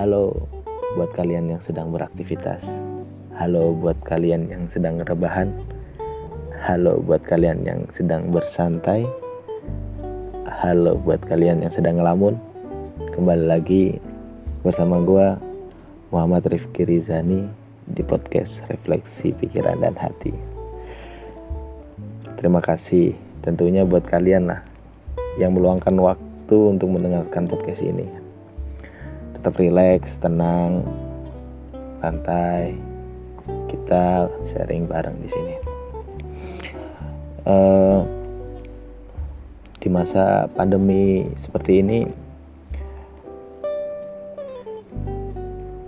Halo buat kalian yang sedang beraktivitas. Halo buat kalian yang sedang rebahan. Halo buat kalian yang sedang bersantai. Halo buat kalian yang sedang ngelamun. Kembali lagi bersama gue Muhammad Rifki Rizani di podcast Refleksi Pikiran dan Hati. Terima kasih tentunya buat kalian lah yang meluangkan waktu untuk mendengarkan podcast ini. Tetap rileks, tenang, santai. Kita sharing bareng di sini. Uh, di masa pandemi seperti ini,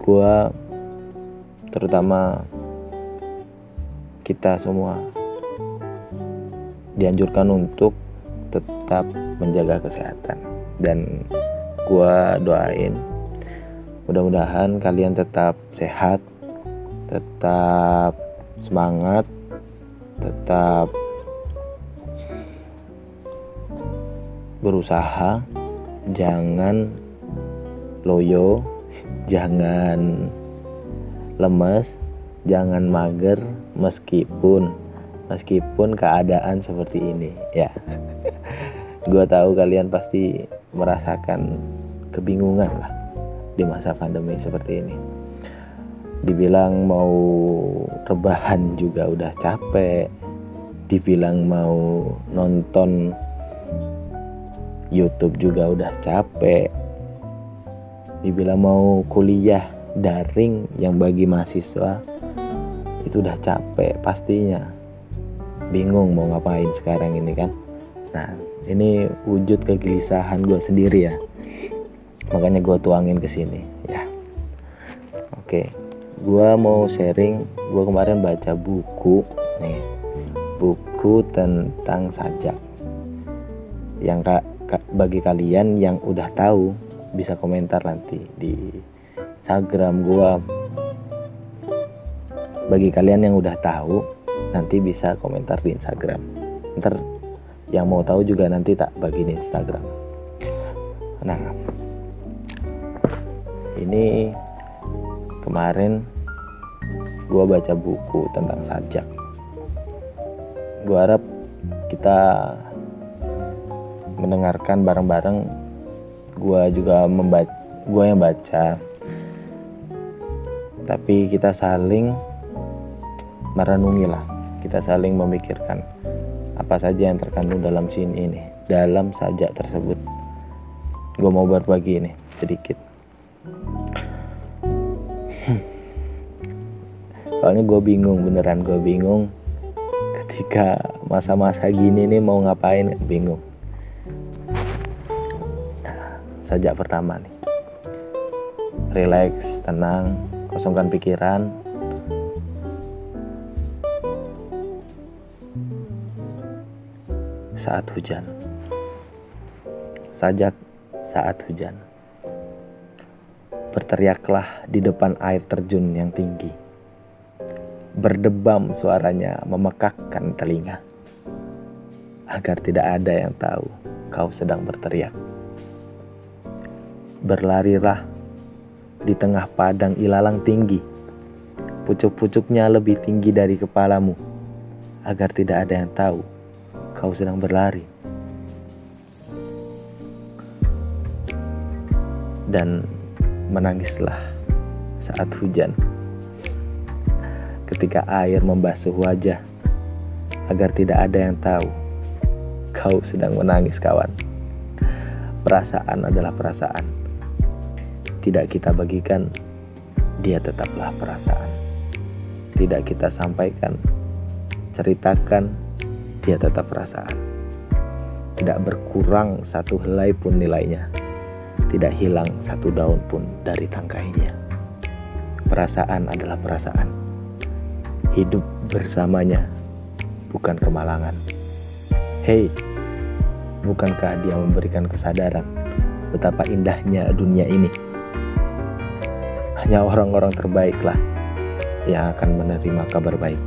gue terutama kita semua dianjurkan untuk tetap menjaga kesehatan dan gua doain mudah-mudahan kalian tetap sehat tetap semangat tetap berusaha. Jangan loyo jangan lemes jangan mager meskipun meskipun keadaan seperti ini ya. Gue tahu kalian pasti merasakan kebingungan lah di masa pandemi seperti ini. Dibilang mau rebahan juga udah capek. Dibilang mau nonton YouTube juga udah capek. Dibilang mau kuliah daring yang bagi mahasiswa itu udah capek pastinya. Bingung mau ngapain sekarang ini kan. Nah ini wujud kegelisahan gue sendiri ya makanya gue tuangin ke sini ya. Oke gue mau sharing gue kemarin baca buku nih. Buku tentang sajak yang ka, ka, bagi kalian yang udah tahu bisa komentar nanti di Instagram gue bagi kalian yang udah tahu nanti bisa komentar di Instagram. Ntar yang mau tahu juga nanti tak bagi di Instagram. Nah ini kemarin gue baca buku tentang sajak. Gue harap kita mendengarkan bareng-bareng. Gue juga membaca gue yang baca. Tapi kita saling merenungi lah kita saling memikirkan apa saja yang terkandung dalam sini ini dalam sajak tersebut. Gue mau berbagi ini sedikit soalnya gue bingung beneran gue bingung ketika masa-masa gini nih mau ngapain bingung sajak pertama nih relax tenang kosongkan pikiran saat hujan. Sajak saat hujan. Berteriaklah di depan air terjun yang tinggi. Berdebam suaranya memekakkan telinga. Agar tidak ada yang tahu kau sedang berteriak. Berlarilah di tengah padang ilalang tinggi. Pucuk-pucuknya lebih tinggi dari kepalamu agar tidak ada yang tahu kau sedang berlari. Dan menangislah saat hujan. Ketika air membasuh wajah agar tidak ada yang tahu kau sedang menangis kawan. Perasaan adalah perasaan. Tidak kita bagikan, dia tetaplah perasaan. Tidak kita sampaikan, ceritakan, dia tetap perasaan. Tidak berkurang satu helai pun nilainya. Tidak hilang satu daun pun dari tangkainya. Perasaan adalah perasaan. Hidup bersamanya bukan kemalangan. Hei, bukankah dia memberikan kesadaran betapa indahnya dunia ini? Hanya orang-orang terbaiklah yang akan menerima kabar baik.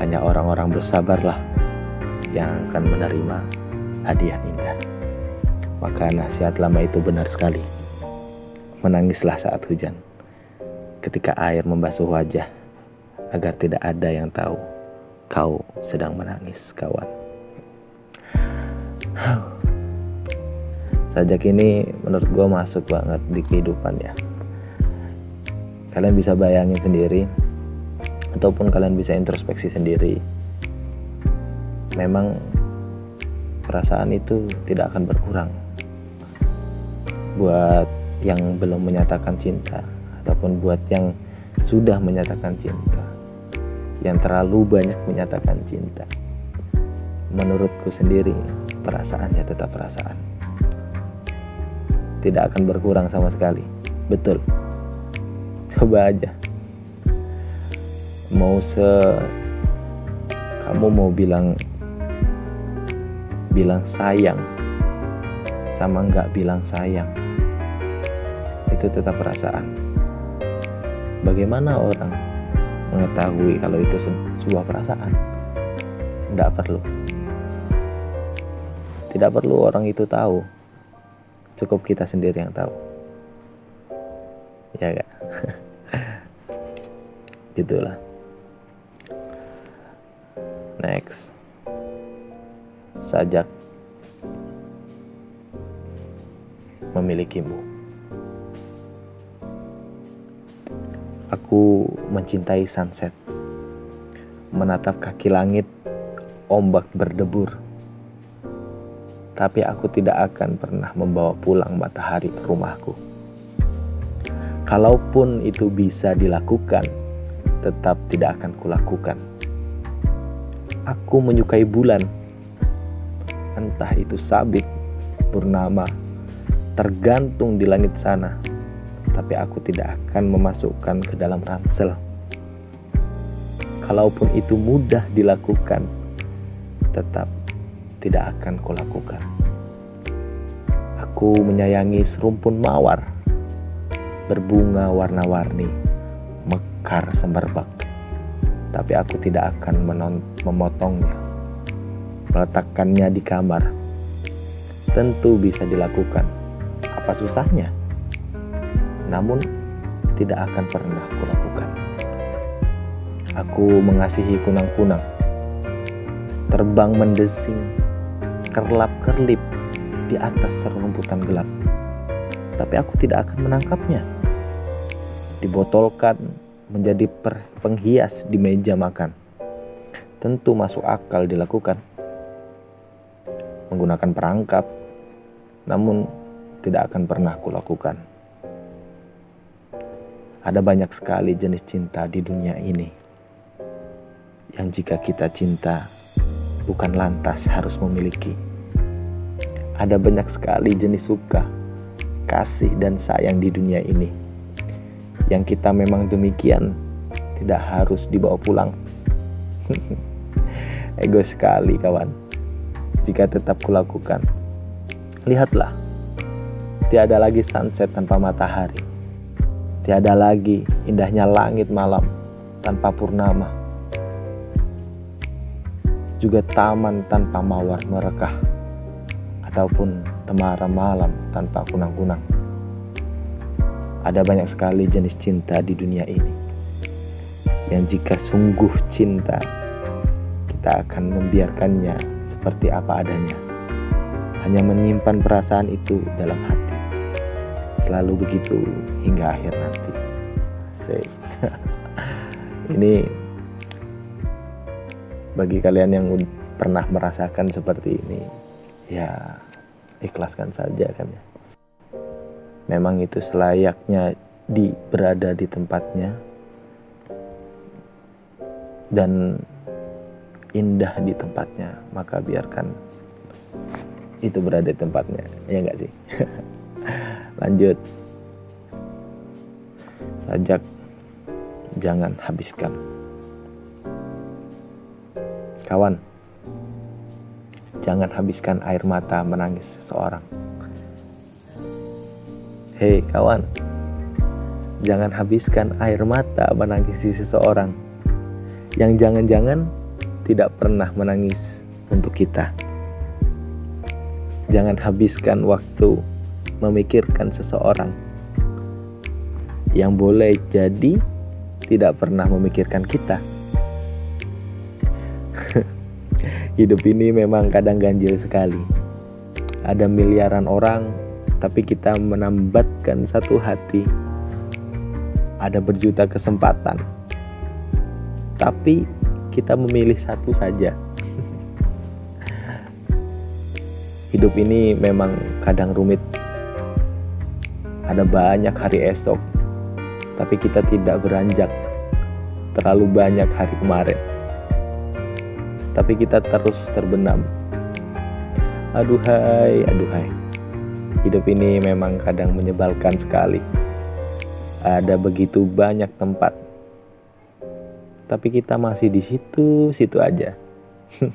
Hanya orang-orang bersabarlah yang akan menerima hadiah indah. Maka nasihat lama itu benar sekali. menangislah saat hujan. Ketika air membasuh wajah, agar tidak ada yang tahu kau sedang menangis, kawan. Sajak ini menurut gue masuk banget di kehidupan ya. Kalian bisa bayangin sendiri, ataupun kalian bisa introspeksi sendiri. Memang perasaan itu tidak akan berkurang. Buat yang belum menyatakan cinta, ataupun buat yang sudah menyatakan cinta, yang terlalu banyak menyatakan cinta. Menurutku sendiri, perasaannya tetap perasaan. Tidak akan berkurang sama sekali. Betul. Coba aja. Mau se kamu mau bilang bilang sayang sama nggak bilang sayang itu tetap perasaan bagaimana orang mengetahui kalau itu sebuah perasaan tidak perlu. Tidak perlu orang itu tahu. Cukup kita sendiri yang tahu. Ya gak gitulah. Next. Sajak memilikimu aku mencintai sunset menatap kaki langit ombak berdebur tapi aku tidak akan pernah membawa pulang matahari ke rumahku kalaupun itu bisa dilakukan tetap tidak akan kulakukan Aku menyukai bulan. Entah itu sabit, purnama, tergantung di langit sana. Tapi aku tidak akan memasukkan ke dalam ransel. Kalaupun itu mudah dilakukan, tetap tidak akan kulakukan. Aku menyayangi serumpun mawar, berbunga warna-warni, mekar semberbak tapi aku tidak akan memotongnya, meletakkannya di kamar. Tentu bisa dilakukan. Apa susahnya? Namun tidak akan pernah kulakukan. Aku mengasihi kunang-kunang, terbang mendesing, kerlap-kerlip di atas serumputan gelap. Tapi aku tidak akan menangkapnya. Dibotolkan menjadi penghias di meja makan. Tentu masuk akal dilakukan. Menggunakan perangkap, namun tidak akan pernah kulakukan. Ada banyak sekali jenis cinta di dunia ini. Yang jika kita cinta, bukan lantas harus memiliki. Ada banyak sekali jenis suka, kasih, dan sayang di dunia ini yang kita memang demikian tidak harus dibawa pulang. Ego sekali kawan. Jika tetap kulakukan. Lihatlah. Tiada lagi sunset tanpa matahari. Tiada lagi indahnya langit malam tanpa purnama. Juga taman tanpa mawar merekah ataupun temara malam tanpa kunang-kunang. Ada banyak sekali jenis cinta di dunia ini. Yang jika sungguh cinta, kita akan membiarkannya seperti apa adanya. Hanya menyimpan perasaan itu dalam hati. Selalu begitu hingga akhir nanti. Ini bagi kalian yang pernah merasakan seperti ini, ya ikhlaskan saja kan ya. Memang itu selayaknya di berada di tempatnya. Dan indah di tempatnya maka biarkan itu berada di tempatnya. Ya enggak sih lanjut. Sajak. Jangan habiskan. Kawan. Jangan habiskan air mata menangis seseorang. Hei kawan, jangan habiskan air mata menangisi seseorang. Yang jangan-jangan tidak pernah menangis untuk kita. Jangan habiskan waktu memikirkan seseorang yang boleh jadi tidak pernah memikirkan kita. Hidup ini memang kadang ganjil sekali. Ada miliaran orang, tapi kita menambatkan satu hati. Ada berjuta kesempatan, tapi kita memilih satu saja. Hidup ini memang kadang rumit. Ada banyak hari esok, tapi kita tidak beranjak terlalu banyak hari kemarin. Tapi kita terus terbenam. Aduhai, aduhai. Hidup ini memang kadang menyebalkan sekali. Ada begitu banyak tempat. Tapi kita masih di situ, situ aja.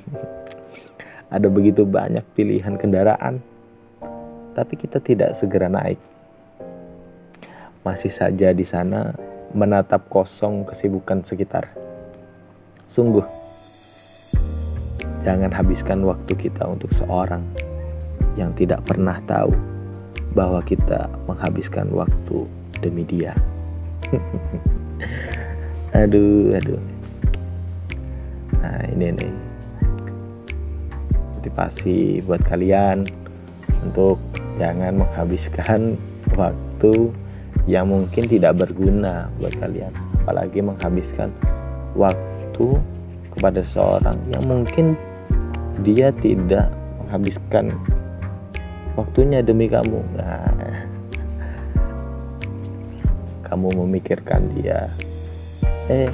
Ada begitu banyak pilihan kendaraan, tapi kita tidak segera naik. Masih saja di sana menatap kosong kesibukan sekitar. Sungguh, jangan habiskan waktu kita untuk seorang yang tidak pernah tahu bahwa kita menghabiskan waktu demi dia. aduh, aduh. Nah, ini nih motivasi buat kalian untuk jangan menghabiskan waktu yang mungkin tidak berguna buat kalian. Apalagi menghabiskan waktu kepada seorang yang mungkin dia tidak menghabiskan waktunya demi kamu. Nah, kamu memikirkan dia eh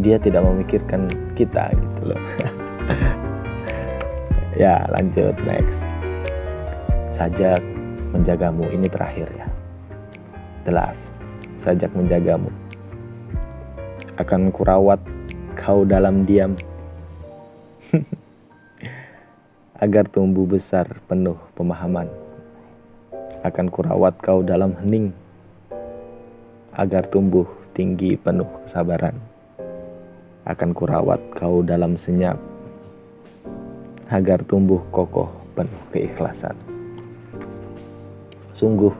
dia tidak memikirkan kita gitu loh. Ya lanjut next. Sajak menjagamu. Ini terakhir ya. Jelas sajak menjagamu. Akan kurawat kau dalam diam. Agar tumbuh besar penuh pemahaman. Akan kurawat kau dalam hening. Agar tumbuh tinggi penuh kesabaran. Akan kurawat kau dalam senyap. Agar tumbuh kokoh penuh keikhlasan. Sungguh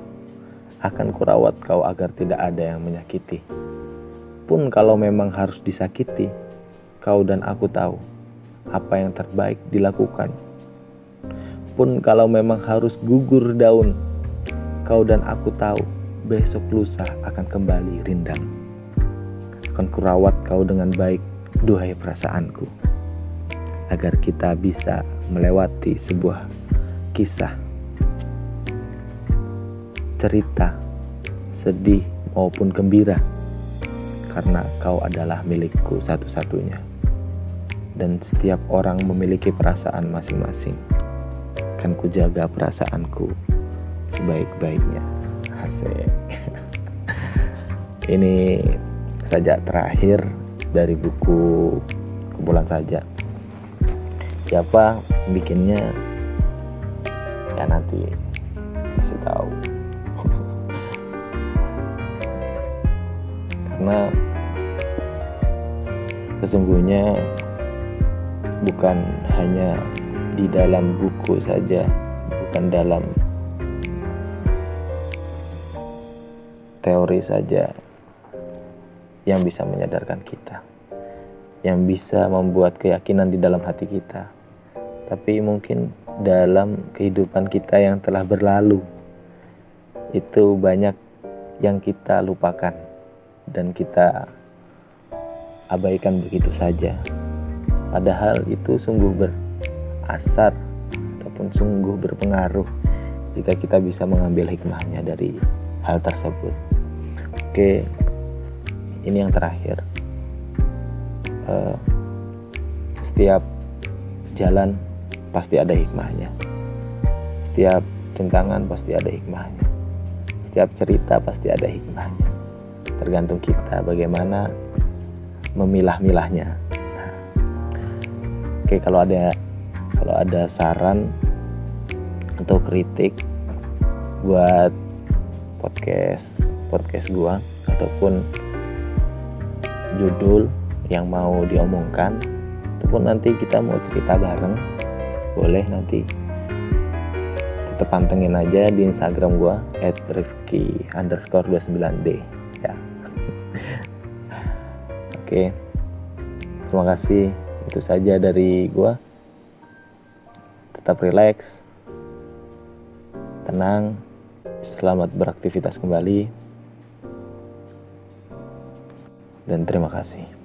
akan kurawat kau agar tidak ada yang menyakiti. Pun kalau memang harus disakiti, kau dan aku tahu apa yang terbaik dilakukan. Pun kalau memang harus gugur daun, kau dan aku tahu besok lusa akan kembali rindang. Akan kurawat kau dengan baik duhai perasaanku, agar kita bisa melewati sebuah kisah, cerita, sedih maupun gembira, karena kau adalah milikku satu-satunya. Dan setiap orang memiliki perasaan masing-masing. Kan ku jaga perasaanku sebaik-baiknya. Asik. Ini saja terakhir dari buku kumpulan saja siapa bikinnya ya nanti kasih tahu karena sesungguhnya bukan hanya di dalam buku saja bukan dalam teori saja yang bisa menyadarkan kita, yang bisa membuat keyakinan di dalam hati kita, tapi mungkin dalam kehidupan kita yang telah berlalu, itu banyak yang kita lupakan dan kita abaikan begitu saja. Padahal itu sungguh berasar ataupun sungguh berpengaruh jika kita bisa mengambil hikmahnya dari hal tersebut. Oke, ini yang terakhir uh, setiap jalan pasti ada hikmahnya setiap rintangan pasti ada hikmahnya setiap cerita pasti ada hikmahnya tergantung kita bagaimana memilah-milahnya. Oke kalau ada kalau ada saran atau kritik buat podcast podcast gua ataupun judul yang mau diomongkan ataupun nanti kita mau cerita bareng boleh nanti tetap pantengin aja di Instagram gue @rifki underscore 29d ya oke. Terima kasih. Itu saja dari gue tetap rileks tenang. Selamat beraktivitas kembali. Dan terima kasih